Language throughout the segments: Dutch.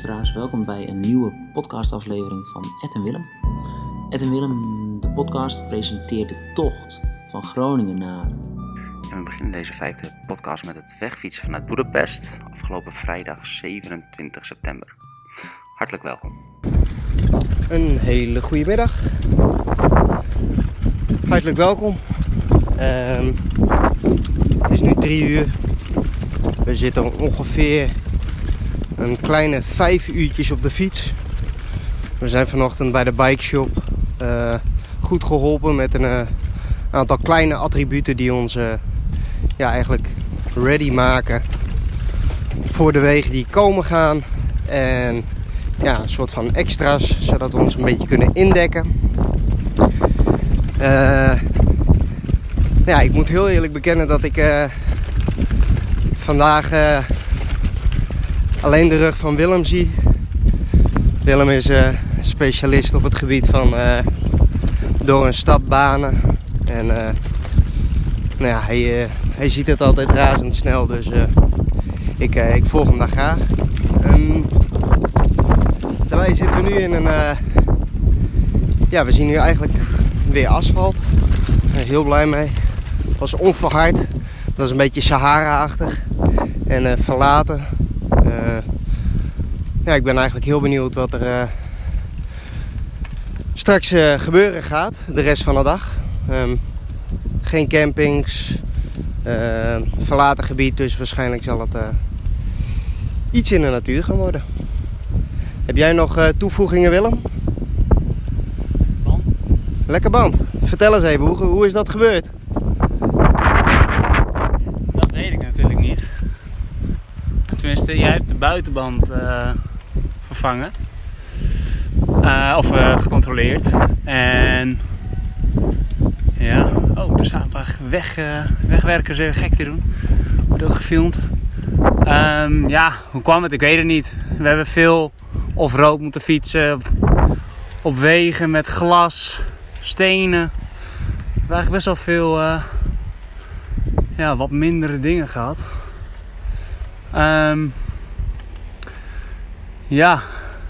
Luisteraars, welkom bij een nieuwe podcastaflevering van Ed en Willem. Ed en Willem, de podcast, presenteert de tocht van Groningen naar... En we beginnen deze vijfde podcast met het wegfietsen vanuit Boedapest, afgelopen vrijdag 27 september. Hartelijk welkom. Een hele goede middag. Hartelijk welkom. Ehm, het is nu drie uur. We zitten ongeveer een kleine vijf uurtjes op de fiets. We zijn vanochtend bij de bike shop eh, goed geholpen met een eh, aantal kleine attributen die ons eh, ja, eigenlijk ready maken voor de wegen die komen gaan. En ja, een soort van extra's, zodat we ons een beetje kunnen indekken. Ja, ik moet heel eerlijk bekennen dat ik vandaag alleen de rug van Willem zie. Willem is specialist op het gebied van door een stad banen. En nou ja, hij, hij ziet het altijd razendsnel, dus ik, ik volg hem daar graag. Um, daarbij zitten we nu in een. Uh, ja, we zien nu eigenlijk weer asfalt. Daar heel blij mee. Was onverhard. Het was een beetje Sahara-achtig en uh, verlaten. Ja, ik ben eigenlijk heel benieuwd wat er straks gebeuren gaat, de rest van de dag. Um, geen campings, verlaten gebied, dus waarschijnlijk zal het iets in de natuur gaan worden. Heb jij nog toevoegingen, Willem? Band. Lekker band. Vertel eens even, hoe, hoe is dat gebeurd? Dat weet ik natuurlijk niet. Tenminste, jij hebt de buitenband uh, vervangen. Uh, of gecontroleerd. En ja, oh, er staan een paar weg, wegwerkers even gek te doen. Wordt ook gefilmd. Um, ja, hoe kwam het? Ik weet het niet. We hebben veel of rood moeten fietsen. Op wegen met glas, stenen. We hebben eigenlijk best wel veel ja, wat mindere dingen gehad. Um, ja.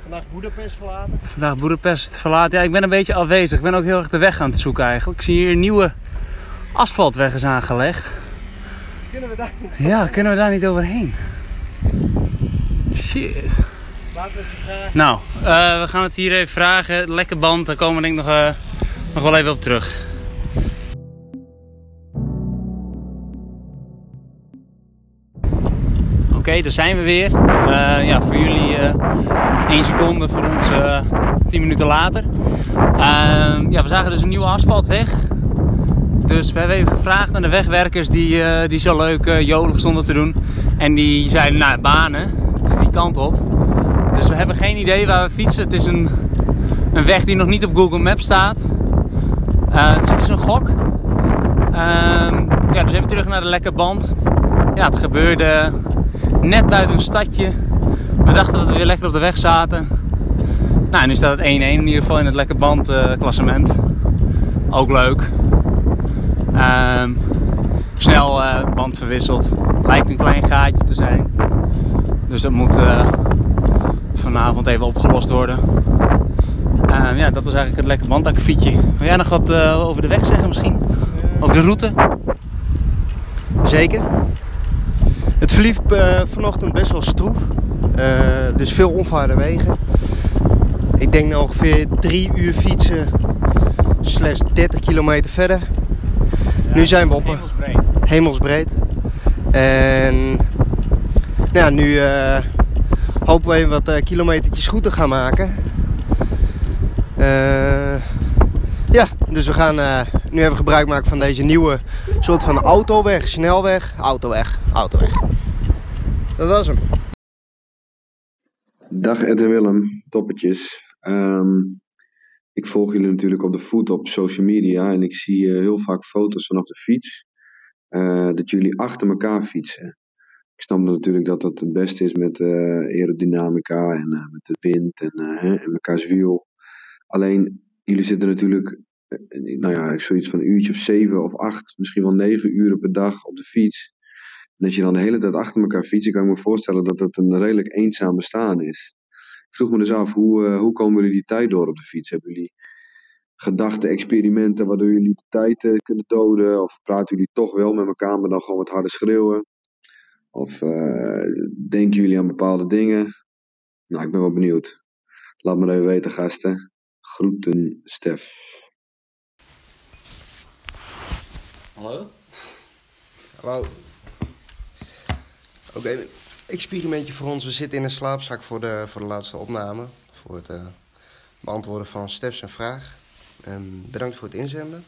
Vandaag Boedapest verlaten? Vandaag Boedapest verlaten. Ja, ik ben een beetje afwezig. Ik ben ook heel erg de weg aan het zoeken eigenlijk. Ik zie hier nieuwe asfaltweg is aangelegd. Kunnen we daar niet Ja, kunnen we daar niet overheen? Shit. Laten we het ze vragen. Nou, uh, we gaan het hier even vragen. Lekker band, daar komen we denk ik nog, uh, nog wel even op terug. Okay, daar zijn we weer. Uh, ja, voor jullie 1 seconde, voor ons 10 minuten later. Ehm, ja, we zagen dus een nieuwe asfaltweg. Dus we hebben even gevraagd aan de wegwerkers die, die zo leuk jolig stonden te doen. En die zeiden, nou, banen, is die kant op. Dus we hebben geen idee waar we fietsen. Het is een, een weg die nog niet op Google Maps staat. Uh, dus het is een gok. Uh, ja, dus even terug naar de lekke band. Ja, het gebeurde net buiten een stadje. We dachten dat we weer lekker op de weg zaten. Nou, nu staat het 1-1 in ieder geval in het lekke band uh, klassement. Ook leuk. Ehm, snel uh, band verwisseld. Lijkt een klein gaatje te zijn. Dus dat moet uh, vanavond even opgelost worden. Uh, ja, dat was eigenlijk het lekker bandakkefietje. Wil jij nog wat over de weg zeggen misschien? Over de route? Zeker. Het verliep vanochtend best wel stroef. dus veel onvaarde wegen. Ik denk nou ongeveer drie uur fietsen slash 30 kilometer verder. Ja, nu zijn we op hemelsbreed. hemelsbreed. En ja, nu uh, hopen we even wat uh, kilometertjes goed te gaan maken. Uh, ja, dus we gaan nu even gebruik maken van deze nieuwe soort van autoweg, snelweg, autoweg, autoweg. Dat was hem. Dag Ed en Willem, toppetjes. Um, ik volg jullie natuurlijk op de voet op social media en ik zie uh, heel vaak foto's vanaf de fiets. Uh, dat jullie achter elkaar fietsen. Ik snap natuurlijk dat dat het beste is met uh, aerodynamica en met de wind en, en mekaars wiel. Alleen, jullie zitten natuurlijk, nou ja, zoiets van een uurtje of zeven of acht, misschien wel negen uren per dag op de fiets. En als je dan de hele tijd achter elkaar fietst, kan ik me voorstellen dat het een redelijk eenzaam bestaan is. Ik vroeg me dus af, hoe, uh, hoe komen jullie die tijd door op de fiets? Hebben jullie gedachten, experimenten waardoor jullie de tijd uh, kunnen doden? Of praten jullie toch wel met elkaar, maar dan gewoon wat harder schreeuwen? Of uh, denken jullie aan bepaalde dingen? Nou, ik ben wel benieuwd. Laat me even weten, gasten. Groeten, Stef. Hallo? Hallo. Oké, experimentje voor ons. We zitten in een slaapzak voor de, voor de laatste opname. Voor het uh, beantwoorden van Stef's vraag. Um, bedankt voor het inzenden.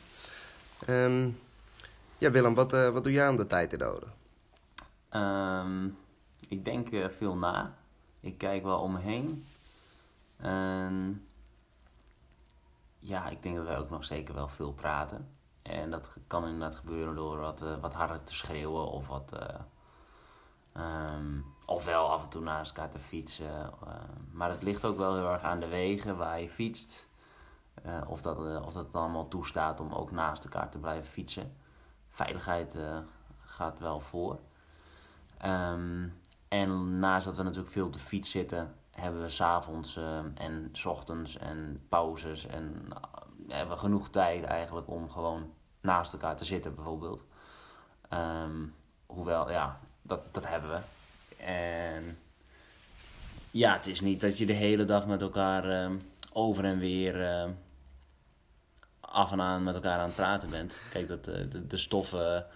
Um, ja, Willem, wat, uh, wat doe jij aan de tijd te doden? Um, ik denk uh, veel na. Ik kijk wel om me heen. En ja, ik denk dat wij ook nog zeker wel veel praten. En dat kan inderdaad gebeuren door wat, wat harder te schreeuwen of wat. Um, of wel af en toe naast elkaar te fietsen. Uh, maar het ligt ook wel heel erg aan de wegen waar je fietst. Uh, of, dat, of dat het allemaal toestaat om ook naast elkaar te blijven fietsen. Veiligheid gaat wel voor. Um, en naast dat we natuurlijk veel op de fiets zitten, hebben we s'avonds en s ochtends en pauzes. En hebben we genoeg tijd eigenlijk om gewoon naast elkaar te zitten, bijvoorbeeld. Hoewel, ja, dat, dat hebben we. En ja, het is niet dat je de hele dag met elkaar uh, over en weer af en aan met elkaar aan het praten bent. Kijk, dat, de, de stoffen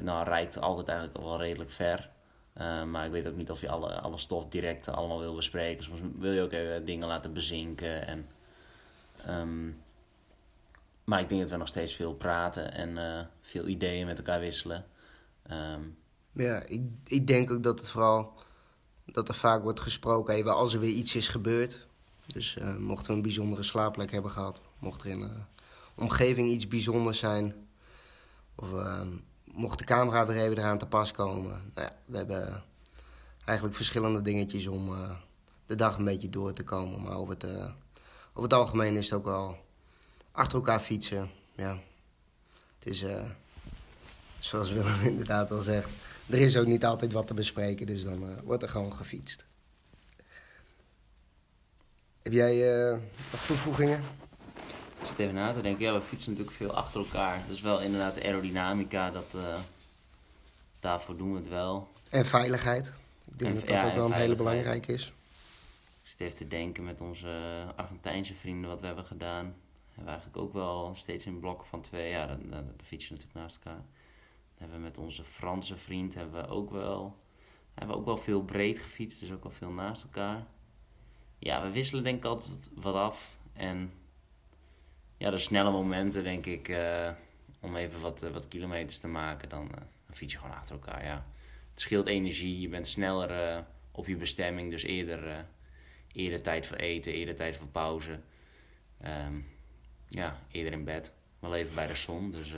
nou, reikt altijd eigenlijk wel redelijk ver. Uh, maar ik weet ook niet of je alle, alle stof direct allemaal wil bespreken. Soms wil je ook even dingen laten bezinken. En, um, maar ik denk dat we nog steeds veel praten en uh, veel ideeën met elkaar wisselen. Ja, ik, ik denk ook dat het vooral dat er vaak wordt gesproken even als er weer iets is gebeurd. Dus uh, mochten we een bijzondere slaapplek hebben gehad, mocht er in omgeving iets bijzonders zijn. Of ehm, mocht de camera weer even eraan te pas komen. Nou ja, we hebben eigenlijk verschillende dingetjes om uh, de dag een beetje door te komen. Maar over het, over het algemeen is het ook wel achter elkaar fietsen. Ja. Het is, zoals Willem inderdaad al zegt, er is ook niet altijd wat te bespreken. Dus dan wordt er gewoon gefietst. Heb jij nog toevoegingen? Ik zit even na te denken. Ja, we fietsen natuurlijk veel achter elkaar. Dus wel inderdaad de aerodynamica. Dat, uh, daarvoor doen we het wel. En veiligheid. Ik denk en, dat dat ja, ook wel een hele belangrijke is. Ik zit even te denken met onze Argentijnse vrienden wat we hebben gedaan. Hebben we eigenlijk ook wel steeds in blokken van twee. Ja, dan, dan, dan fietsen we natuurlijk naast elkaar. Hebben we met onze Franse vriend hebben we ook wel, hebben we ook wel veel breed gefietst. Dus ook wel veel naast elkaar. Ja, we wisselen denk ik altijd wat af. En ja, de snelle momenten, denk ik, uh, om even wat, uh, wat kilometers te maken, dan, uh, dan fiets je gewoon achter elkaar. Ja. Het scheelt energie, je bent sneller op je bestemming, dus eerder, eerder tijd voor eten, eerder tijd voor pauze. Um, ja, eerder in bed, wel even bij de zon. Dus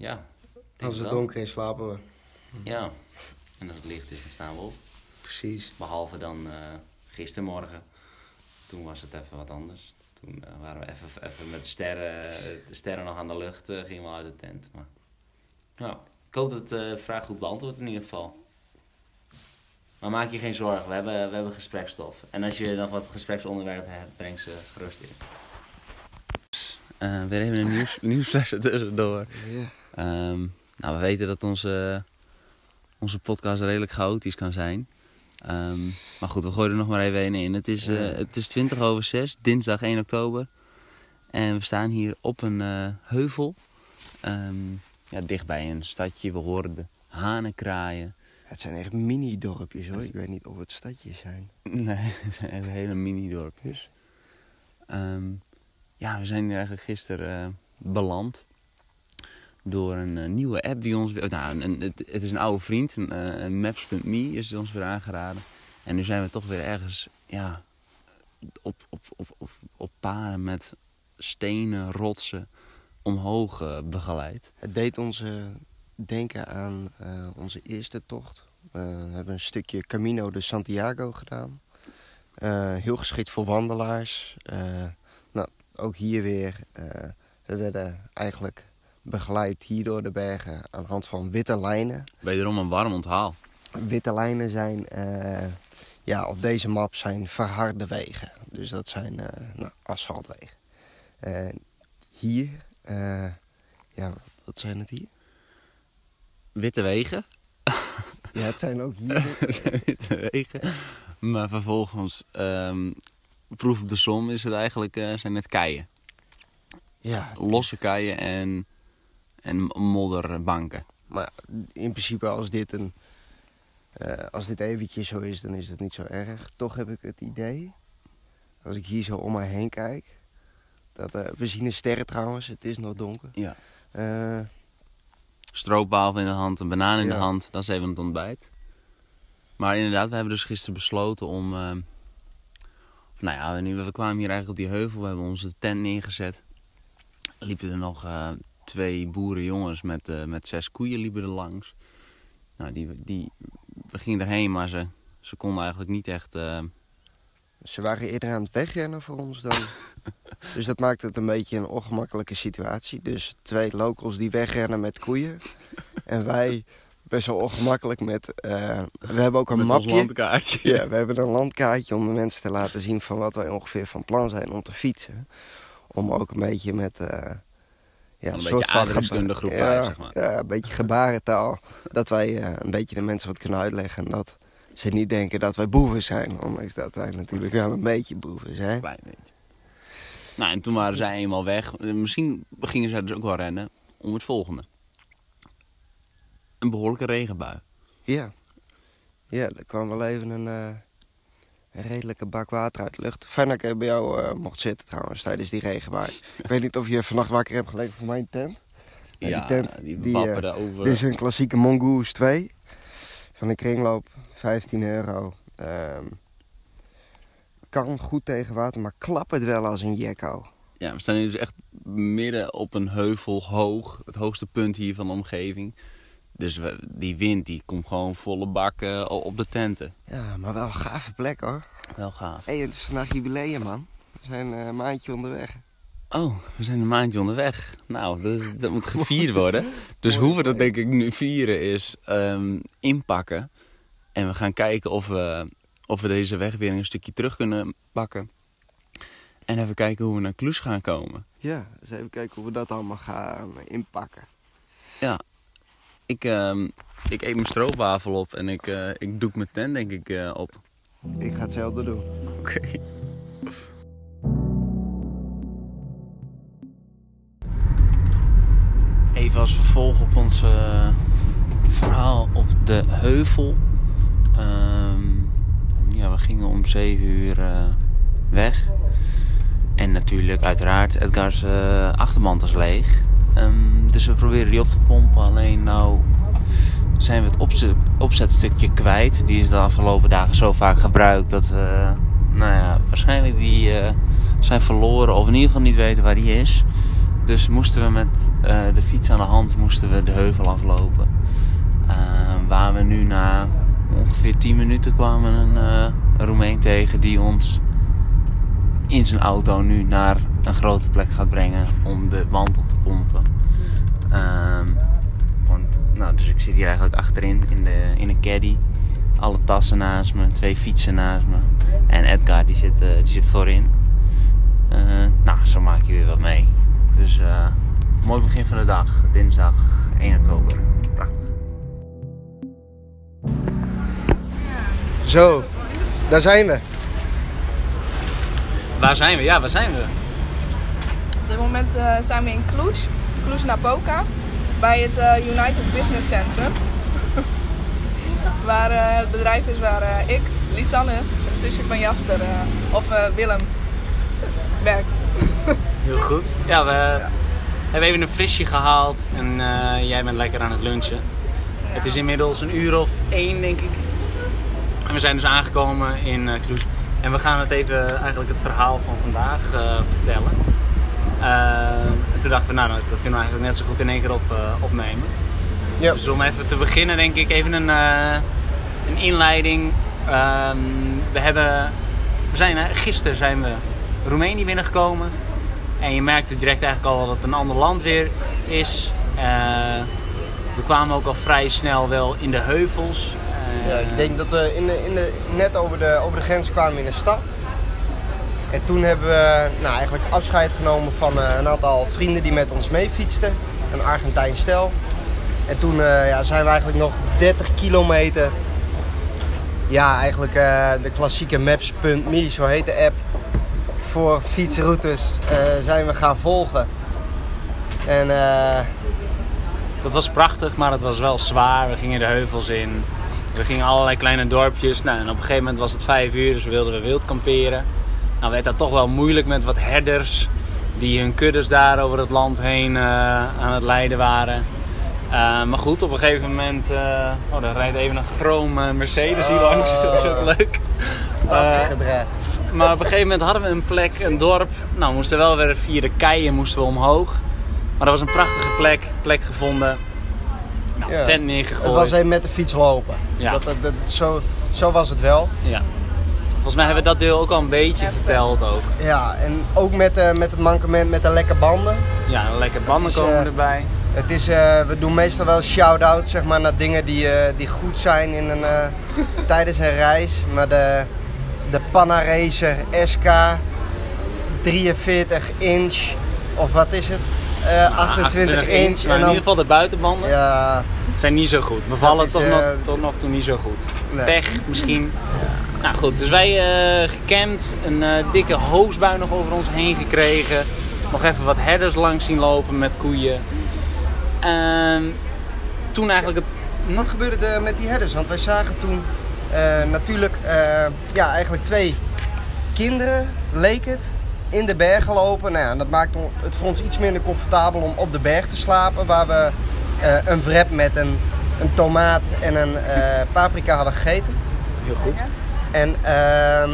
ja. Als het donker is, slapen we. Ja, en als het licht is, dan staan we op. Precies. Behalve dan gistermorgen. Toen was het even wat anders. Toen uh, waren we even, even met sterren, de sterren nog aan de lucht, uh, gingen we uit de tent. Maar, nou, ik hoop dat de vraag goed beantwoord in ieder geval. Maar maak je geen zorgen, we hebben, we hebben gesprekstof. En als je nog wat gespreksonderwerpen hebt, breng ze gerust in. Uh, weer even een nieuws, nieuwsfles tussendoor. Yeah. Um, nou, we weten dat onze, onze podcast redelijk chaotisch kan zijn. Um, maar goed, we gooien er nog maar even een in. Het is, uh, het is 20 over 6, dinsdag 1 oktober. En we staan hier op een uh, heuvel. Um, ja, dichtbij een stadje. We horen de hanen kraaien. Het zijn echt mini-dorpjes hoor. Ik weet niet of het stadjes zijn. Nee, het zijn echt hele mini-dorpjes. Um, ja, we zijn hier eigenlijk gisteren uh, beland door een uh, nieuwe app die ons... Nou, een, het, is een oude vriend, een, uh, Maps.me is ons weer aangeraden. En nu zijn we toch weer ergens ja, op, op, op, op, op paden met stenen, rotsen omhoog uh, begeleid. Het deed ons denken aan onze eerste tocht. we hebben een stukje Camino de Santiago gedaan. heel geschikt voor wandelaars. nou, ook hier weer. we werden eigenlijk begeleid hier door de bergen aan de hand van witte lijnen. Wederom een warm onthaal. Witte lijnen zijn eh, ja, op deze map zijn verharde wegen. Dus dat zijn eh, nou, asfaltwegen. En hier, eh, ja, wat zijn het hier? Witte wegen. Ja, het zijn ook hier. witte wegen. Maar vervolgens, ehm, proef op de som is het eigenlijk, zijn het keien. ja, Losse keien en, en modderbanken. maar in principe als dit een, eh, als dit eventjes zo is, dan is het niet zo erg. Toch heb ik het idee, als ik hier zo om mij heen kijk, dat eh, we zien een sterren trouwens. Het is nog donker. Ja. Stroopwafel in de hand, een banaan in de hand. Dat is even het ontbijt. Maar inderdaad, we hebben dus gisteren besloten om... nou ja, we, kwamen hier eigenlijk op die heuvel. We hebben onze tent neergezet. Liepen er nog twee boerenjongens met, eh, met zes koeien liepen er langs. Nou, die, die, we gingen erheen, maar ze, ze konden eigenlijk niet echt... eh, Ze waren eerder aan het wegrennen voor ons dan. dus dat maakt het een beetje een ongemakkelijke situatie. Dus twee locals die wegrennen met koeien. En wij best wel ongemakkelijk met. eh, we hebben ook een met mapje. landkaartje. Ja, we hebben een landkaartje om de mensen te laten zien van wat wij ongeveer van plan zijn om te fietsen. Om ook een beetje met. Ja, een beetje aardrijkskundige groep ja, zeg maar. Ja, een beetje gebarentaal. dat wij eh, een beetje de mensen wat kunnen uitleggen. En dat ze niet denken dat wij boeven zijn. Ondanks dat wij natuurlijk wel een beetje boeven zijn. Klein beetje. Nou, en toen waren zij eenmaal weg. Misschien gingen zij dus ook wel rennen om het volgende. Een behoorlijke regenbui. Ja. Ja, er kwam wel even een, eh, een redelijke bak water uit de lucht. Fijn dat ik bij jou eh, mocht zitten trouwens tijdens die regenbui. ik weet niet of je vannacht wakker hebt gelegen voor mijn tent. Ja, die tent, die, die, wapperde over. Dit is een klassieke Mongoose 2. Van de kringloop, 15 euro. Ehm, kan goed tegen water, maar klappert wel als een jekko. Ja, we staan hier dus echt midden op een heuvel hoog. Het hoogste punt hier van de omgeving. Dus we, die wind die komt gewoon volle bak eh, op de tenten. Ja, maar wel een gave plek hoor. Wel gaaf. Hé, hey, het is vandaag jubileum man. We zijn eh, een maandje onderweg. Oh, we zijn een maandje onderweg. Nou, dat, is- dat moet gevierd worden. Dus hoe we dat denk ik nu vieren is ehm, inpakken. En we gaan kijken of we, of we deze weg weer een stukje terug kunnen pakken. En even kijken hoe we naar Kloes gaan komen. Ja, dus even kijken hoe we dat allemaal gaan inpakken. Ik, ehm, ik eet mijn stroopwafel op en ik, eh, ik doe mijn tent denk ik eh, op. Ik ga hetzelfde doen. Oké. Even als vervolg op ons eh, verhaal op de heuvel. Ehm, ja, we gingen om 7 uur eh, weg. En natuurlijk, uiteraard, Edgar's eh, achterband is leeg. Ehm, dus we proberen die op te pompen. Alleen nou zijn we het opzet, opzetstukje kwijt. Die is de afgelopen dagen zo vaak gebruikt dat we, nou ja, waarschijnlijk die eh, zijn verloren. Of in ieder geval niet weten waar die is. Dus moesten we met eh, de fiets aan de hand moesten we de heuvel aflopen. Eh, waar we nu na ongeveer 10 minuten kwamen eh, een Roemeen tegen die ons in zijn auto nu naar een grote plek gaat brengen om de wand op te pompen. Ehm, want, nou, dus ik zit hier eigenlijk achterin in, de, in een caddy. Alle tassen naast me, twee fietsen naast me. En Edgar die zit, eh, die zit voorin. Eh, nou, zo maak je weer wat mee. Dus eh, mooi begin van de dag, dinsdag 1 oktober. Prachtig. Zo, daar zijn we. Waar zijn we? Ja, waar zijn we? Op dit moment eh, zijn we in Cluj, Cluj-Napoca, bij het eh, United Business Centrum. waar eh, het bedrijf is waar ik, Lisanne, het zusje van Jasper, of Willem, werkt. Heel goed. Ja, we hebben even een frisje gehaald en jij bent lekker aan het lunchen. Het is inmiddels een uur of één, denk ik. En we zijn dus aangekomen in Cluj. En we gaan het even, eigenlijk het verhaal van vandaag vertellen. Eh, en toen dachten we, nou, dat, dat kunnen we eigenlijk net zo goed in één keer op, eh, opnemen. Ja. Dus om even te beginnen, denk ik, even een, eh, een inleiding. Ehm, we hebben, we zijn, gisteren zijn we Roemenië binnengekomen. En je merkte direct eigenlijk al dat het een ander land weer is. We kwamen ook al vrij snel wel in de heuvels. Ja, ik denk dat we in de, in de, net over de, over de grens kwamen in de stad. En toen hebben we nou, eigenlijk afscheid genomen van eh, een aantal vrienden die met ons mee fietsten. Een Argentijn stel. En toen eh, ja, zijn we eigenlijk nog 30 kilometer. Ja, eigenlijk eh, de klassieke Maps.me, zo heet de app. Voor fietsroutes zijn we gaan volgen. En Dat was prachtig, maar het was wel zwaar. We gingen de heuvels in. We gingen allerlei kleine dorpjes. Nou, en op een gegeven moment was het vijf uur, dus wilden we wild kamperen. Nou werd dat toch wel moeilijk met wat herders die hun kuddes daar over het land heen eh, aan het leiden waren. Eh, maar goed, op een gegeven moment... eh, oh, daar rijdt even een chroom eh, Mercedes hier langs. Dat is ook leuk. maar op een gegeven moment hadden we een plek, een dorp. Nou, we moesten wel weer via de keien moesten we omhoog. Maar dat was een prachtige plek, plek gevonden. Nou, Ja. tent neergegooid. Het was even met de fiets lopen. Ja. Dat, dat, dat- zo, zo was het wel. Ja. Volgens mij hebben we dat deel ook al een beetje Ja, verteld ook. Ja, en ook met, eh, met het mankement met de lekke banden. Ja, lekker banden is, komen eh, erbij. Het is, eh, we doen meestal wel shout-out zeg maar, naar dingen die, eh, die goed zijn in een, eh, tijdens een reis. Maar de, de Panna Racer SK 43 inch, of wat is het? Eh, 28, inch. Maar in ieder geval de buitenbanden ja, zijn niet zo goed. Bevallen is, toch, eh, nog, tot nog toe niet zo goed. nee. Pech misschien. Nou goed, dus wij eh gecampt, een eh, dikke hoosbui nog over ons heen gekregen. Nog even wat herders langs zien lopen met koeien. Ehm, toen eigenlijk het... Wat gebeurde er met die herders? Want wij zagen toen eh, natuurlijk eh, ja, eigenlijk twee kinderen, leek het, in de bergen lopen. Nou ja, dat maakte het voor ons iets minder comfortabel om op de berg te slapen. Waar we eh, een wrap met een, een tomaat en een eh, paprika hadden gegeten. Heel goed. En ehm,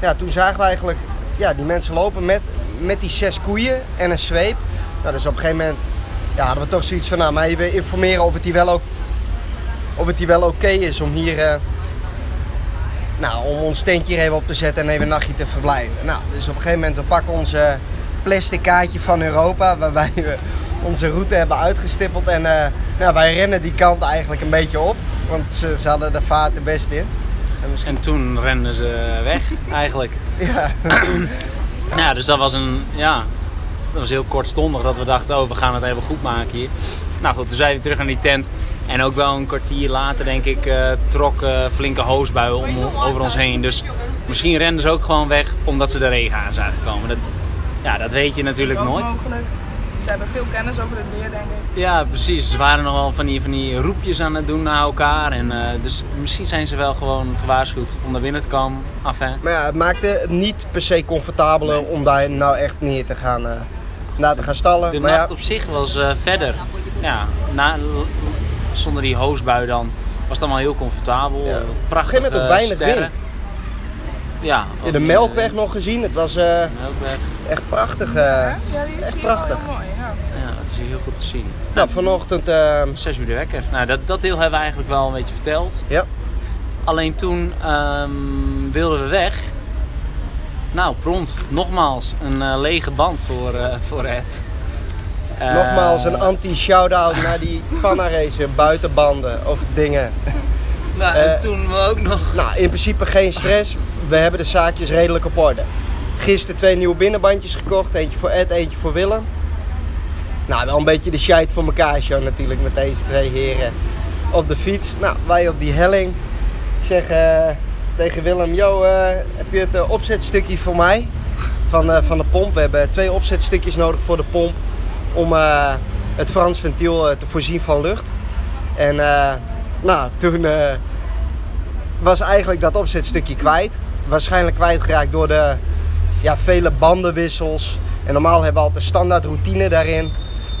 ja, toen zagen we eigenlijk ja, die mensen lopen met, met die zes koeien en een zweep. Nou, dus op een gegeven moment ja, hadden we toch zoiets van, nou, maar even informeren of het hier wel ook of het wel oké is om hier, eh, nou, om ons tentje hier even op te zetten en even een nachtje te verblijven. Nou, dus op een gegeven moment we pakken ons eh, plastic kaartje van Europa, waarbij we onze route hebben uitgestippeld en eh, nou, wij rennen die kant eigenlijk een beetje op, want ze, ze hadden de vaart er best in. En misschien, En toen renden ze weg eigenlijk. ja, Nou, ja, dus dat was een, ja, dat was heel kortstondig dat we dachten, oh, we gaan het even goed maken hier. Nou goed, toen zijn we terug naar die tent. En ook wel een kwartier later, denk ik, eh trok eh, flinke hoosbuien om, over ons heen. Dus misschien renden ze ook gewoon weg omdat ze de regen aan zagen komen. Dat, ja, dat weet je natuurlijk Dat is ook nooit. mogelijk. Ze hebben veel kennis over het weer, denk ik. Ja, precies. Ze waren nogal van die, van die roepjes aan het doen naar elkaar. En, eh, dus misschien zijn ze wel gewoon gewaarschuwd om naar binnen te komen. Enfin, maar ja, het maakte het niet per se comfortabeler om daar nou echt neer te gaan, eh naar te gaan stallen. De maar ja, nacht op zich was eh, verder. Ja, na, zonder die hoosbui dan was het allemaal heel comfortabel. Ja. Wat Op een Prachtige gegeven moment ook weinig sterren. wind. Ja, Ja, de melkweg nog gezien, het was eh, melkweg. echt prachtig. eh. Ja, die is echt prachtig. heel mooi. Ja. Ja, dat is hier heel goed te zien. Nou, vanochtend, eh, Zes uur de wekker. Nou, dat, dat deel hebben we eigenlijk wel een beetje verteld. ja, Alleen toen ehm, wilden we weg. Nou, prompt. Nogmaals, een eh, lege band voor, eh voor Ed. Eh, nogmaals een anti-shout-out naar die Panna-racer, buitenbanden of dingen. Nou, en eh, toen we ook nog... Nou, in principe geen stress. We hebben de zaakjes redelijk op orde. Gisteren twee nieuwe binnenbandjes gekocht. Eentje voor Ed, eentje voor Willem. Nou, wel een beetje de shite voor elkaar show natuurlijk met deze twee heren op de fiets. Nou, wij op die helling. Ik zeg eh, tegen Willem, yo, eh, heb je het opzetstukje voor mij? Van, van de pomp. We hebben twee opzetstukjes nodig voor de pomp. Om het Frans ventiel te voorzien van lucht. En nou, toen was eigenlijk dat opzetstukje kwijt. Waarschijnlijk kwijtgeraakt door de ja, vele bandenwissels. En normaal hebben we altijd standaard routine daarin.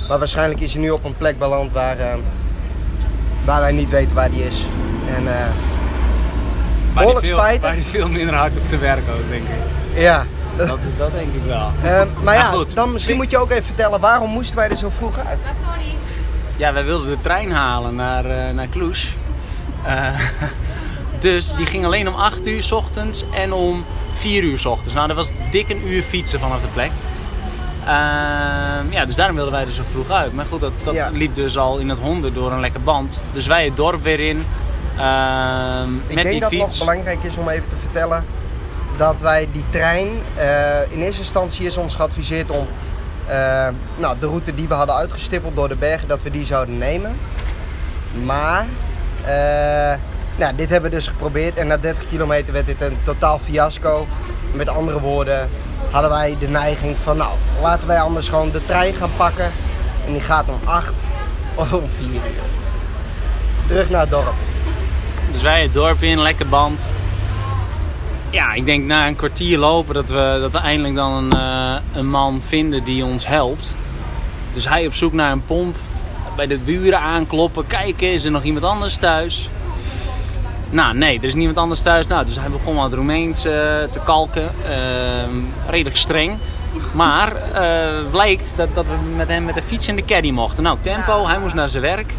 Maar waarschijnlijk is hij nu op een plek beland waar, eh, waar wij niet weten waar die is. En eh, Waar die behoorlijk veel, spijtig. Waar hij veel minder hard hoeft te werken ook, denk ik. ja. Dat, dat denk ik wel. Eh, maar ja, goed. dan misschien moet je ook even vertellen waarom moesten wij er zo vroeg uit? Ja, wij wilden de trein halen naar, eh naar Cluj. Dus die ging alleen om 8 uur 's ochtends en om 4 uur 's ochtends. Nou, dat was dik een uur fietsen vanaf de plek. Ehm, ja, dus daarom wilden wij er zo vroeg uit. Maar goed, dat, dat Ja. liep dus al in het honden door een lekker band. Dus wij het dorp weer in. ehm, Ik met denk die dat het nog belangrijk is om even te vertellen dat wij die trein, eh, in eerste instantie is ons geadviseerd om eh, nou, de route die we hadden uitgestippeld door de bergen, dat we die zouden nemen. Maar eh, nou, dit hebben we dus geprobeerd en na 30 kilometer werd dit een totaal fiasco. Met andere woorden hadden wij de neiging van nou, laten wij anders gewoon de trein gaan pakken. En die gaat om 8 of om 4 uur. Terug naar het dorp. Dus wij het dorp in, lekker band. Ja, ik denk na een kwartier lopen dat we, dat we eindelijk dan een, eh, een man vinden die ons helpt. Dus hij op zoek naar een pomp. Bij de buren aankloppen. Kijken, is er nog iemand anders thuis? Nou, nee, er is niemand anders thuis. Nou, dus hij begon wat Roemeens eh, te kalken. Ehm, redelijk streng. Maar eh, blijkt dat, dat we met hem met de fiets in de caddy mochten. Nou, tempo, hij moest naar zijn werk.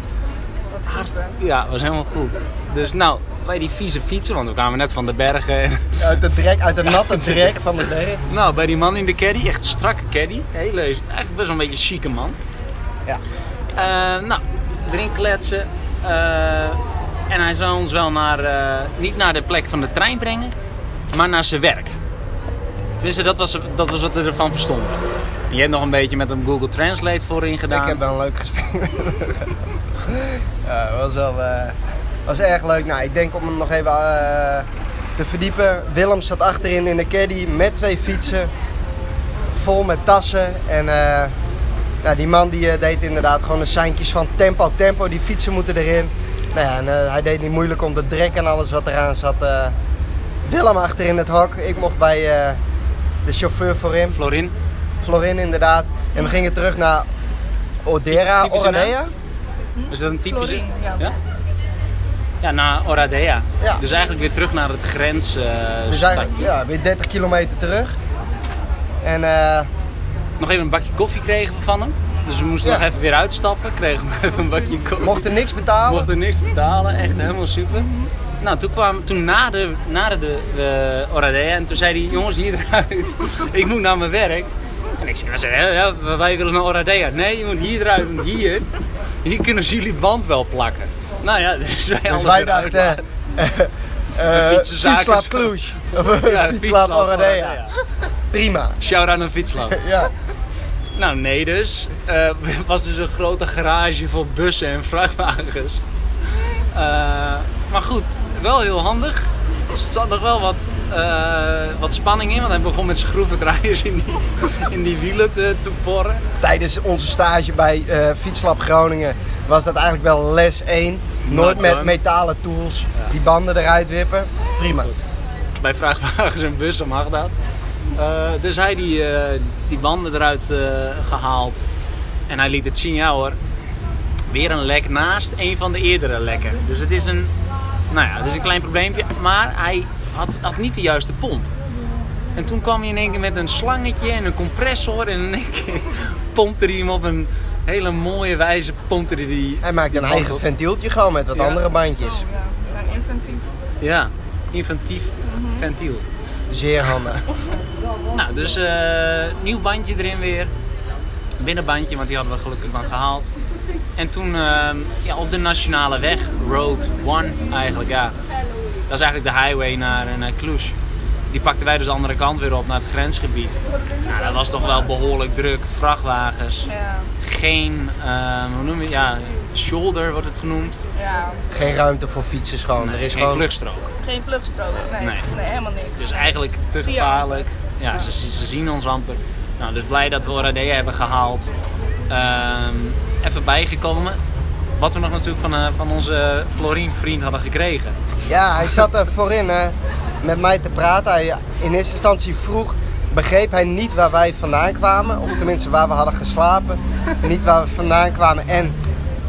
Wat super. Ja, was helemaal goed. Dus nou, bij die vieze fietsen, want we kwamen net van de bergen. en- Uit de, drek, uit de natte drek van de berg. nou, bij die man in de caddy, echt strakke caddy. Hele, eigenlijk best wel een beetje een chique man. Ja. Eh, nou, erin kletsen. En hij zou ons wel naar, eh, niet naar de plek van de trein brengen, maar naar zijn werk. Tenminste, dat was, dat was wat we ervan verstonden. Je hebt nog een beetje met een Google Translate voorin gedaan. Ik heb wel een leuk gesprek. Ja, was wel eh, was erg leuk. Nou, ik denk om hem nog even eh, te verdiepen. Willem zat achterin in de caddy met twee fietsen. Vol met tassen. En nou, die man die deed inderdaad gewoon de seintjes van tempo, tempo. Die fietsen moeten erin. Nou ja, en, eh, hij deed niet moeilijk om de drek en alles wat eraan zat. eh, Willem achter in het hok. Ik mocht bij eh, de chauffeur voorin. Florin, Florin inderdaad. En we gingen terug naar Odera, Typische naam? Oradea. is dat een typische... Florin, ja. Ja? Ja, naar Oradea. Ja. Dus eigenlijk weer terug naar het grens. eh, Dus eigenlijk ja, weer 30 kilometer terug. En eh, Nog even een bakje koffie kregen we van hem. Dus we moesten Ja. nog even weer uitstappen. Kregen nog even een bakje koffie. mochten niks betalen. Mochten niks betalen. Echt helemaal super. Nou, toen kwam toen na de, na de, de Oradea en toen zei hij, jongens hier eruit. ik moet naar mijn werk. En ik zei, "Wat zeg je? ja, wij willen naar Oradea. Nee, je moet hier eruit, want hier, hier kunnen ze jullie band wel plakken. Nou ja, dus wij, dus wij dachten, eh fietsenzaken. Cluj. Ja, Fietslab Oradea. Prima. Shout out naar Fietslab. Ja. Nou, nee dus. Eh, was dus een grote garage voor bussen en vrachtwagens. Eh, maar goed, wel heel handig. Er zat nog wel wat, eh, wat spanning in, want hij begon met schroevendraaiers in die, in die wielen te, te porren. Tijdens onze stage bij Fietslab Groningen was dat eigenlijk wel les 1. Nooit met metalen tools die banden eruit wippen. Prima. Bij vrachtwagens en bussen mag dat. Eh, dus hij die, eh, die banden eruit eh, gehaald. En hij liet het zien, ja hoor. Weer een lek naast een van de eerdere lekken. Dus het is een, nou ja, het is een klein probleempje. Maar hij had, had niet de juiste pomp. En toen kwam hij in één keer met een slangetje en een compressor. En in één keer pompte hij hem op een hele mooie wijze. Pompte hij die, Hij maakt die een eigen op. ventieltje gewoon met wat Ja. andere Zo, bandjes. ja. Ja, inventief. Ja, inventief ventiel. Zeer handig. Nou, dus eh, nieuw bandje erin weer. Binnenbandje, want die hadden we gelukkig dan gehaald. En toen ehm, ja, op de nationale weg, Road 1 eigenlijk, ja. Dat is eigenlijk de highway naar, eh, naar Cluj. Die pakten wij dus de andere kant weer op naar het grensgebied. Nou, dat was toch wel behoorlijk druk. Vrachtwagens. Ja, Geen, ehm, hoe noem je het? Ja, shoulder wordt het genoemd. ja. Geen ruimte voor fietsers gewoon. Nee, er is geen gewoon vluchtstrook. Geen vluchtstrook. Nee, Nee. nee. helemaal niks. Dus eigenlijk te gevaarlijk. Ja, ze zien ons amper. Nou, dus blij dat we Oradea hebben gehaald. Ehm, even bijgekomen. Wat we nog natuurlijk van, eh, van onze Florien vriend hadden gekregen. Ja, hij zat er voorin hè, met mij te praten. Hij, in eerste instantie vroeg, begreep hij niet waar wij vandaan kwamen. Of tenminste waar we hadden geslapen. Niet waar we vandaan kwamen en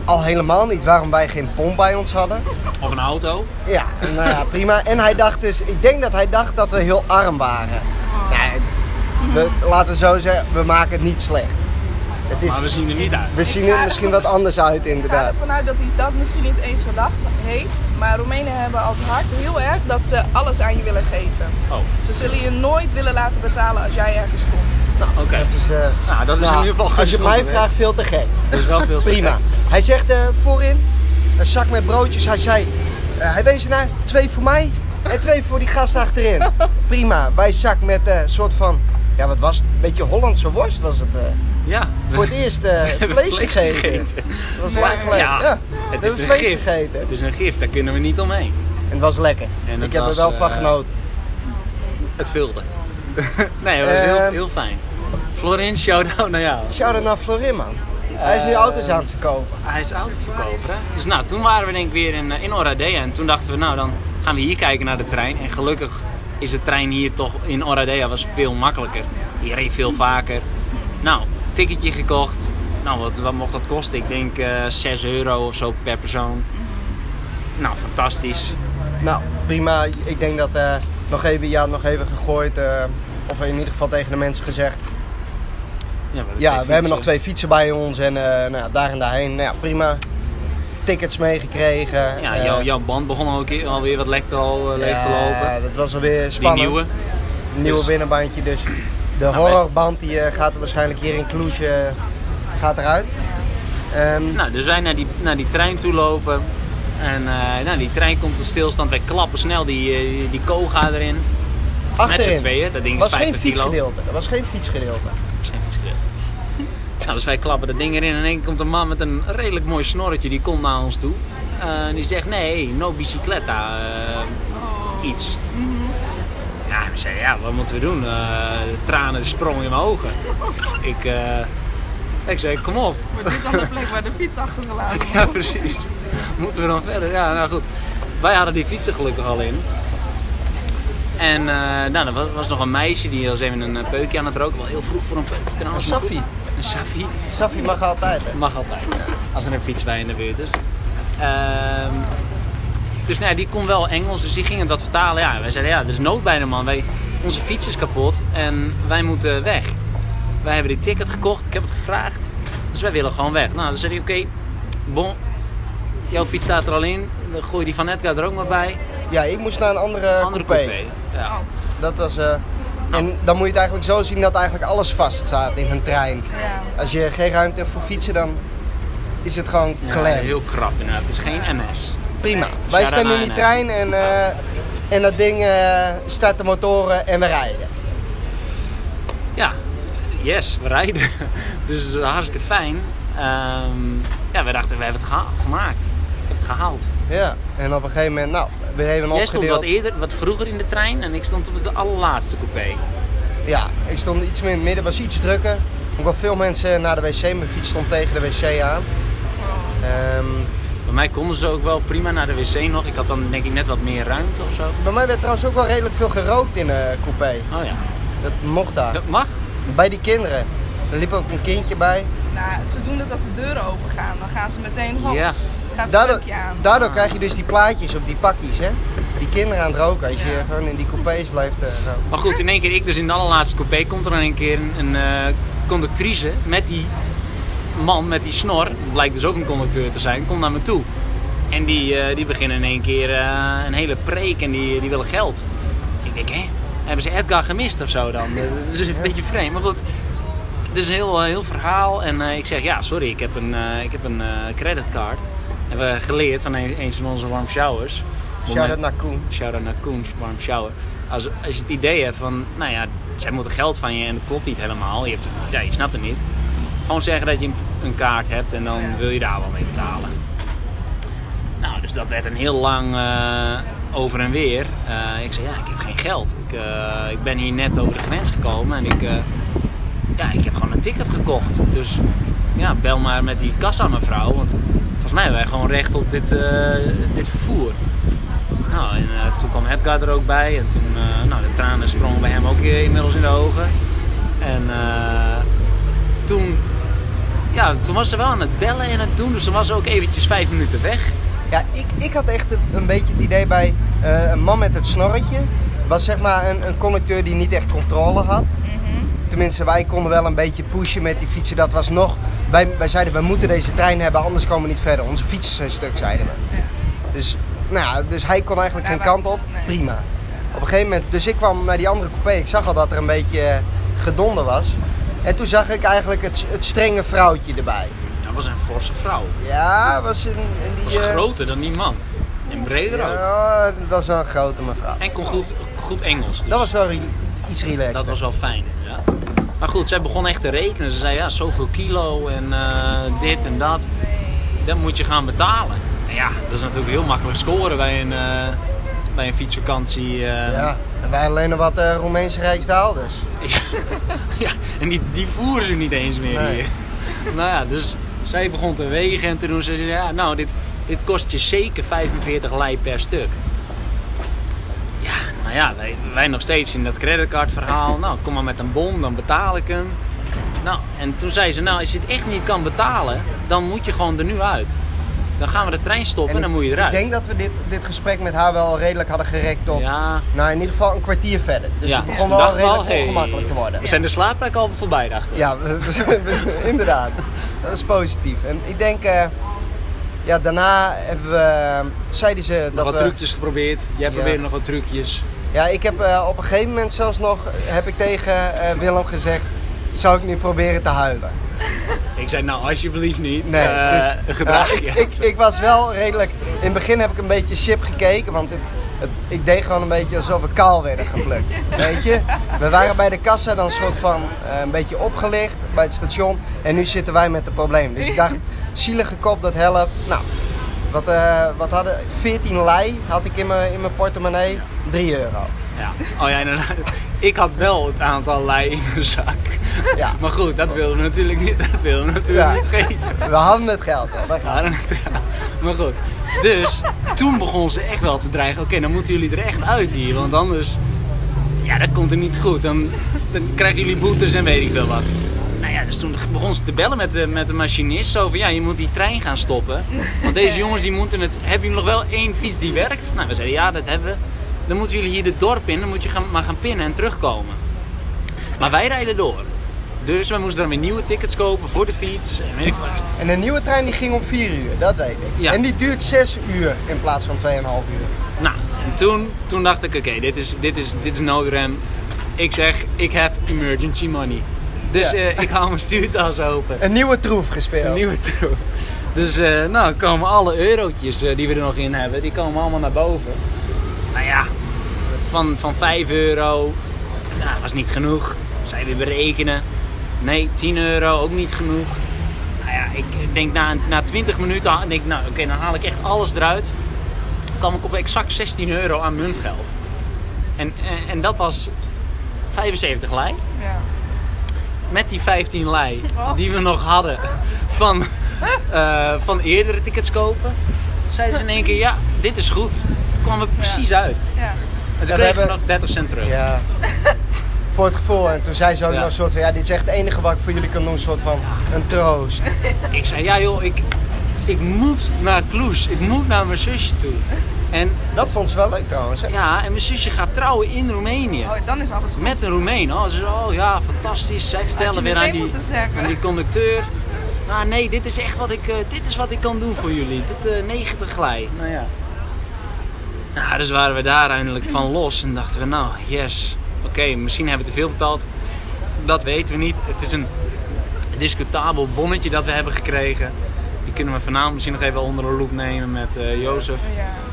al helemaal niet waarom wij geen pomp bij ons hadden. Of een auto. Ja, nou ja, prima. En hij dacht dus, ik denk dat hij dacht dat we heel arm waren. Nou, we, laten we zo zeggen, we maken het niet slecht. Het is, Maar we zien er niet uit. we zien er misschien wat anders uit Ik ga inderdaad. ervan uit dat hij dat misschien niet eens gedacht heeft. Maar Roemenen hebben als hart heel erg dat ze alles aan je willen geven. Oh. Ze zullen je nooit willen laten betalen als jij ergens komt. Oké. Dat is, eh, Nou, dat is nou, in ieder geval als je mij vraagt, veel te gek. Dat is wel veel te Prima. gek. Hij zegt eh, voorin, een zak met broodjes. Hij zei, eh, hij wees naar twee voor mij en twee voor die gast achterin. Prima. Wij zak met een soort van, ja wat was het? Een beetje Hollandse worst was het. Ja. voor het eerst vlees vlees gegeten. gegeten. Dat was lang geleden. Ja, Ja, het is een vlees gift. gegeten. Het is een gift, daar kunnen we niet omheen. En het was lekker. En het Ik heb er wel van genoten. Het vulde. nee, het was heel, heel fijn. Florin, shout-out naar jou. Shout-out naar Florin, man. Hij is nu Eh, auto's aan het verkopen. Hij is autoverkoper, hè? Dus nou, toen waren we denk ik weer in, eh, in Oradea. En toen dachten we, nou, dan gaan we hier kijken naar de trein. En gelukkig is de trein hier toch in Oradea was veel makkelijker. Die reed veel vaker. Nou, ticketje gekocht. Nou, wat, wat mocht dat kosten? Ik denk eh 6 euro of zo per persoon. Nou, fantastisch. Nou, prima. Ik denk dat nog even, ja, nog even gegooid. of in ieder geval tegen de mensen gezegd. Ja, we, Ja, we hebben nog twee fietsen bij ons en eh, nou, ja, daar en daarheen. Nou ja, prima. Tickets meegekregen. Ja, eh, jouw, jouw band begon al een keer- alweer wat lek te, al, eh, leeg te lopen. Ja, dat was alweer Die spannend. nieuwe. Een nieuwe Dus- binnenbandje. Dus de Nou, horrorband die eh, gaat er waarschijnlijk hier in Cluj eh, gaat eruit. Ehm, Nou, dus wij naar die, naar die trein toe lopen. En eh, nou, die trein komt tot stilstand. Wij klappen snel die, eh, die koga erin. Met achterin. z'n tweeën. Dat ding is was geen 50 kilo. fietsgedeelte. Er was geen fietsgedeelte. Zijn fietsgedeelte. Nou, dus wij klappen dat ding erin. En in één komt een man met een redelijk mooi snorretje. Die komt naar ons toe. Eh, en die zegt, nee, no bicicleta. eh, iets. Ja, we zeiden, ja, wat moeten we doen? Eh, de tranen sprongen in mijn ogen. Ik, ik zei, kom op. Maar dit is dan de plek waar de fiets achtergelaten wordt. Ja, precies. Moeten we dan verder? Ja, nou goed. Wij hadden die fiets er gelukkig al in. En eh, nou, er was, was nog een meisje die was even een eh, peukje aan het roken. Wel heel vroeg voor een peukje trouwens. Een saffie. Een. Safi mag altijd. Hè? Mag altijd. Als er een fiets bij in de buurt is. Ehm, dus nou, ja, die kon wel Engels, dus die ging het wat vertalen. Ja, wij zeiden, ja, er is nood bij de man. Wij, onze fiets is kapot en wij moeten weg. Wij hebben die ticket gekocht, ik heb het gevraagd. Dus wij willen gewoon weg. Nou, dan zei hij, oké, bon, jouw fiets staat er al in. Dan gooi je die van Edgar er ook maar bij. Ja, ik moest naar een andere, Andere coupé. coupé. Ja. Dat was... eh, En dan moet je het eigenlijk zo zien dat eigenlijk alles vast staat in een trein. Ja. Als je geen ruimte hebt voor fietsen, dan is het gewoon Ja, klem. heel krap inderdaad. Het is geen NS. Prima. Wij staan in die trein en, eh, en dat ding eh, start de motoren en we rijden. Ja, yes, we rijden. dus het is hartstikke fijn. Ehm, ja, we dachten, we hebben het gemaakt. We hebben het gehaald. Ja. En op een gegeven moment, nou, weer even Jij stond opgedeeld. wat eerder, wat vroeger in de trein en ik stond op de allerlaatste coupé. Ja, ik stond iets meer in het midden, was iets drukker. Ook wel veel mensen naar de wc. Mijn fiets stond tegen de wc aan. Ehm, Bij mij konden ze ook wel prima naar de wc nog. Ik had dan denk ik net wat meer ruimte of zo. bij mij werd trouwens ook wel redelijk veel gerookt in de coupé. Oh ja, Dat mocht daar. dat mag. Bij die kinderen. Er liep ook een kindje bij. Nou, ze doen dat als de deuren open gaan. Dan gaan ze meteen hops. Ja. Gaat Daardoor, peukje aan. daardoor krijg je dus die plaatjes op die pakjes, hè? Die kinderen aan het roken, als je gewoon in die coupés blijft eh, roken. Maar goed, in één keer, ik dus in de allerlaatste coupé, komt er dan een keer een, een eh, conductrice met die man met die snor, blijkt dus ook een conducteur te zijn, komt naar me toe. En die, eh, die beginnen in één keer eh, een hele preek en die, die willen geld. Ik denk, hè, hebben ze Edgar gemist of zo dan? Dat is een beetje vreemd, maar goed. Het is een heel, heel verhaal en eh, ik zeg, ja, sorry, ik heb een, eh, ik heb een eh, creditcard. Hebben we geleerd van een, een van onze warm showers. Shout-out naar Koen. Shout-out naar Koens, warm shower. Als, als je het idee hebt van, nou ja, zij moeten geld van je en het klopt niet helemaal. Je, hebt, ja, je snapt het niet. Gewoon zeggen dat je een, kaart hebt en dan wil je daar wel mee betalen. Nou, dus dat werd een heel lang eh, over en weer. Eh, ik zei, ja, ik heb geen geld. Ik, eh, ik ben hier net over de grens gekomen en ik, ja, ik heb gewoon een ticket gekocht. Dus ja, bel maar met die kassa mevrouw, want volgens mij hebben wij gewoon recht op dit, eh, dit vervoer. Nou, en eh, toen kwam Edgar er ook bij en toen, eh, nou, de tranen sprongen bij hem ook inmiddels in de ogen. En eh, toen, ja, toen was ze wel aan het bellen en het doen, dus toen was ze ook eventjes vijf minuten weg. Ja, ik, ik had echt een beetje het idee bij eh, een man met het snorretje. Was zeg maar een, een conducteur die niet echt controle had. Tenminste, wij konden wel een beetje pushen met die fietsen. Dat was nog. Wij, wij zeiden, we moeten deze trein hebben, anders komen we niet verder. Onze fietsen zijn stuk, zeiden we. Ja. Dus, nou ja, dus hij kon eigenlijk geen kant op. nee. Prima. Op een gegeven moment, dus ik kwam naar die andere coupé. Ik zag al dat er een beetje eh, gedonder was. En toen zag ik eigenlijk het, het strenge vrouwtje erbij. Dat was een forse vrouw. Ja, was een, een die... Was eh, groter dan die man. En breder ook. Ja, dat was wel een grote mevrouw. En kon goed, goed Engels. Dus Dat was wel iets relaxed. dat was wel fijn. Ja. Maar goed, zij begon echt te rekenen. Ze zei ja, zoveel kilo en eh, dit en dat. Dat moet je gaan betalen. En ja, dat is natuurlijk heel makkelijk scoren bij een, eh, bij een fietsvakantie. eh. Ja, en wij alleen nog wat Roemeense Rijksdaalders. ja, en die, die voeren ze niet eens meer Nee. hier. nou ja, dus zij begon te wegen en toen zei ze, ja, nou, dit, dit kost je zeker 45 lei per stuk. Ja, nou ja, wij, wij nog steeds in dat creditcardverhaal. nou, kom maar met een bon, dan betaal ik hem. Nou, en toen zei ze, nou, als je het echt niet kan betalen, dan moet je gewoon er nu uit. Dan gaan we de trein stoppen en, dan moet je eruit. Ik denk dat we dit, dit gesprek met haar wel redelijk hadden gerekt tot, Ja, nou in ieder geval een kwartier verder. Dus ja. het begon Toen wel redelijk hey, ongemakkelijk te worden. We zijn de slaapplek al voorbij, dachten we. Ja, we- we- inderdaad. Dat is positief. En ik denk, eh, ja, daarna hebben we, zeiden ze Nog dat wat we... trucjes geprobeerd. Jij Ja. probeerde nog wat trucjes. Ja, ik heb eh, op een gegeven moment zelfs nog, heb ik tegen eh, Willem gezegd, zou ik nu proberen te huilen? Ik zei, nou alsjeblieft niet. Nee, Eh, dus, gedraag je. ik, ik, ik was wel redelijk, in het begin heb ik een beetje sip gekeken, want het, het- ik deed gewoon een beetje alsof we kaal werden geplukt. Weet je? We waren bij de kassa dan een soort van een beetje opgelicht bij het station en nu zitten wij met het probleem. Dus ik dacht, zielige kop, dat helpt. Nou, wat, eh, wat hadden, 14 lei had ik in mijn, in mijn portemonnee, 3 euro. Ja. Oh ja, inderdaad. Ik had wel het aantal lei in mijn zak. Ja. Maar goed, dat wilden we natuurlijk niet, dat wilden we natuurlijk Ja. niet geven. We hadden het geld al. dat gaat. Ja, dan- Maar goed. Dus toen begon ze echt wel te dreigen. Oké, dan moeten jullie er echt uit hier. Want anders, ja, dat komt er niet goed. Dan, dan krijgen jullie boetes en weet ik veel wat. Nou ja, dus toen begon ze te bellen met de, met de machinist. Zo van, ja, je moet die trein gaan stoppen. Want deze jongens, die moeten het... Hebben jullie nog wel één fiets die werkt? Nou, we zeiden, ja, dat hebben we. Dan moeten jullie hier de dorp in. Dan moet je gaan, maar gaan pinnen en terugkomen. Maar wij rijden door. Dus we moesten dan weer nieuwe tickets kopen voor de fiets. En weet ik. En de nieuwe trein die ging om 4 uur, dat weet ik. Ja. En die duurt 6 uur in plaats van 2,5 uur. Nou, en toen, toen dacht ik, oké, dit, is, dit, is, dit is noodrem. Ik zeg, ik heb emergency money. Dus Ja. eh, ik haal mijn stuurtas open. Een nieuwe troef gespeeld. Een nieuwe troep. Dus eh, nou komen alle eurotjes eh, die we er nog in hebben, die komen allemaal naar boven. Nou ja, van, van 5 euro, ja, was niet genoeg. Zij weer berekenen. Nee, 10 euro, ook niet genoeg. Nou ja, ik denk na, na 20 minuten, denk ik, nou oké, dan haal ik echt alles eruit. kwam ik op exact 16 euro aan muntgeld. En, en, en dat was 75 lei Ja. Met die 15 lei Oh. die we nog hadden van, eh, van eerdere tickets kopen, zeiden ze in één keer: ja, dit is goed. Toen kwamen we precies uit. Ja. En toen we kregen we hebben- nog 30 cent terug. Ja. Voor het gevoel. En toen zei ze ook Ja. nog een soort van, ja, dit is echt het enige wat ik voor jullie kan doen. Een soort van, een troost. Ik zei: ja, joh, ik, ik moet naar Cluj. Ik moet naar mijn zusje toe. En Dat vond ze wel leuk trouwens. Hè? ja, en mijn zusje gaat trouwen in Roemenië. Oh, dan is alles goed. Met een Roemeen. Oh, ze oh ja, fantastisch. Zij vertellen weer aan die, moeten zeggen. aan die conducteur. Nou nee, dit is echt wat ik, eh, dit is wat ik kan doen voor jullie. Dit eh 90 glij. Nou ja. Nou, dus waren we daar eindelijk van los en dachten we, nou, yes. Oké, misschien hebben we te veel betaald. Dat weten we niet. Het is een discutabel bonnetje dat we hebben gekregen. Die kunnen we vanavond misschien nog even onder de loep nemen met eh Jozef. Ja.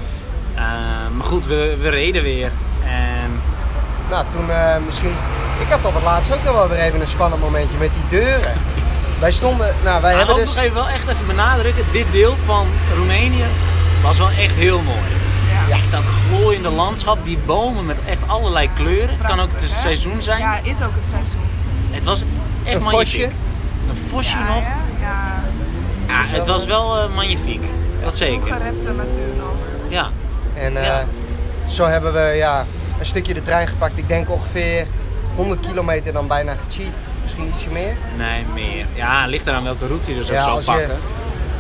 Eh, maar goed, we, we reden weer. En Nou, toen eh, misschien... Ik had op het laatst ook nog wel weer even een spannend momentje met die deuren. Wij stonden... Nou, wij Maar hebben ook dus... nog even wel echt even benadrukken, dit deel van Roemenië was wel echt heel mooi. Ja. Echt dat glooiende landschap, die bomen met echt allerlei kleuren. Het kan ook het hè? seizoen zijn. Ja, is ook het seizoen. Het was echt Een magnifiek. vosje. Een vosje Ja, nog. ja, ja. Ja, het was wel eh, magnifiek. Dat zeker. Ongerepte natuur nog. Ja. En eh, Ja. zo hebben we ja, een stukje de trein gepakt. Ik denk ongeveer 100 kilometer dan bijna gecheat. Misschien ietsje meer. Nee, meer. Ja, ligt eraan welke route je dus ook Ja, zou je- pakken.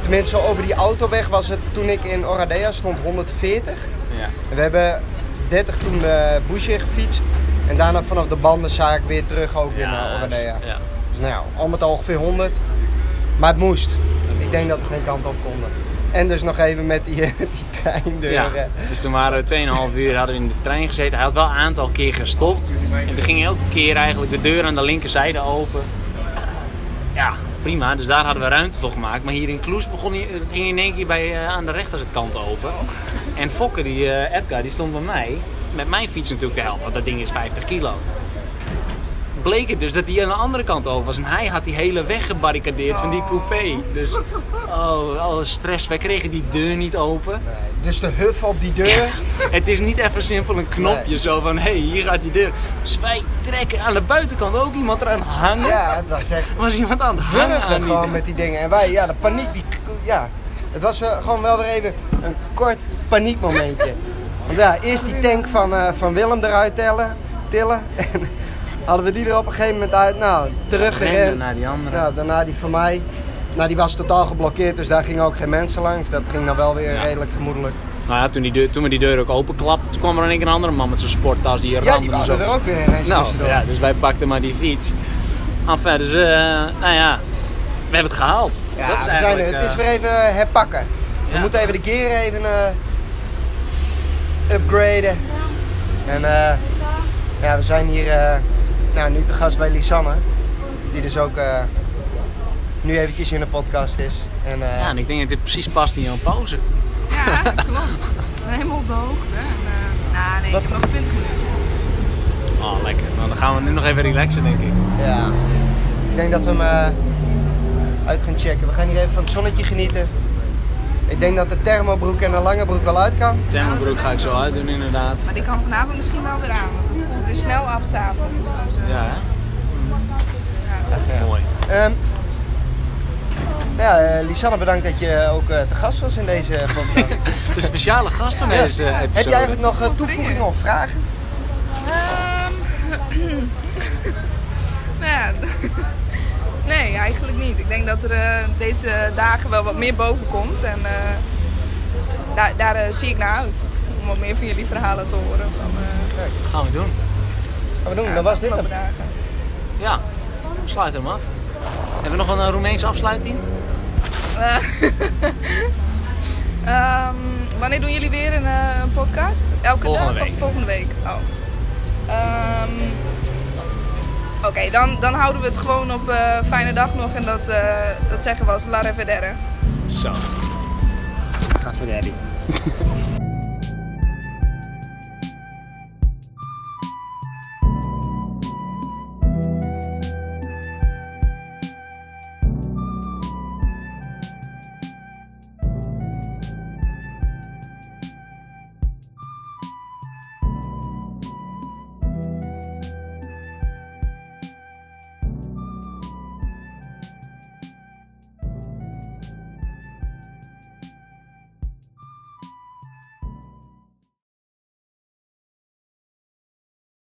Tenminste, over die autoweg was het toen ik in Oradea stond 140. Ja. En we hebben 30 toen de bush in gefietst. En daarna vanaf de bandenzaak weer terug ook weer naar Oradea. ja. Dus nou ja, al met al ongeveer 100. Maar het moest. Ik denk dat we geen kant op konden. En dus nog even met die, die treindeuren. Ja, dus toen waren we 2,5 uur hadden we in de trein gezeten. Hij had wel een aantal keer gestopt. En toen ging elke keer eigenlijk de deur aan de linkerzijde open. prima. Dus daar hadden we ruimte voor gemaakt. Maar hier in Kloes begon hij, ging in één keer bij, eh, aan de rechterkant open. En Fokke, die, eh, Edgar, die stond bij mij. Met mijn fiets natuurlijk te helpen, want dat ding is 50 kilo. Bleek het dus dat die aan de andere kant over was. En hij had die hele weg gebarricadeerd van die coupé. Dus, oh, alle stress. Wij kregen die deur niet open. Dus de huf op die deur. Het is niet even simpel een knopje Nee. zo van, hé, hey, hier gaat die deur. Dus wij trekken aan de buitenkant ook iemand eraan hangen. ja, het was echt Was iemand aan het hangen aan die gewoon met die dingen. En wij, ja, de paniek, die, ja. Het was eh, gewoon wel weer even een kort paniekmomentje. Want ja, eerst die tank van, eh, van Willem eruit tellen, tillen. En hadden we die er op een gegeven moment uit. Nou, teruggerend. naar die andere. Ja, daarna die van mij. Nou, die was totaal geblokkeerd, dus daar gingen ook geen mensen langs. Dat ging dan wel weer Ja. redelijk gemoedelijk. Nou ja, toen, die deur, toen we die deur ook openklapten, toen kwam er in één keer een andere man met zijn sporttas die Ja, ramde die waren zo. er ook weer ineens Nou, tussendoor. ja, dus wij pakten maar die fiets. Enfin, dus, eh, nou ja, we hebben het gehaald. Ja, dat is we zijn er. Het is eh, weer even herpakken. We Ja. moeten even de gear even eh, upgraden. En eh, ja, we zijn hier eh, nou, nu te gast bij Lisanne. Die dus ook eh, nu eventjes in de podcast is. En, eh, Ja, en ik denk dat dit precies past in jouw pauze. Ja, klopt. Ik ben helemaal op de hoogte. En, eh, nou, nee, Wat- ik heb nog 20 minuutjes. Oh, lekker. Nou, dan gaan we nu nog even relaxen, denk ik. ja. Ik denk dat we hem eh, uit gaan checken. We gaan hier even van het zonnetje genieten. Ik denk dat de thermobroek en de lange broek wel uit kan. Thermobroek ga ik zo uitdoen, inderdaad. Maar die kan vanavond misschien wel weer aan. Snel af s'avonds. Dus, eh, Ja, hè? Ja. Mooi. Ehm, ja, eh, Lisanne, bedankt dat je ook eh, te gast was in deze podcast. De speciale gast van Ja. deze episode. Heb je eigenlijk nog eh, toevoegingen of vragen? Ehm, nou ja, nee, eigenlijk niet. Ik denk dat er eh, deze dagen wel wat meer boven komt. En eh, daar, daar eh, zie ik naar uit. Om wat meer van jullie verhalen te horen. Van, eh, Dat gaan we doen. Gaan we doen, ja, dat was dit hem. Ja, we sluiten hem af. Hebben we nog een eh, Roemeense afsluiting? Eh, ehm, wanneer doen jullie weer een, eh, een podcast? Elke Volgende dag week. of volgende week? Oh. Ehm, Oké, dan, dan houden we het gewoon op eh, fijne dag nog. En dat, eh, dat zeggen we als La Revedere. Zo. Gaat voor daddy.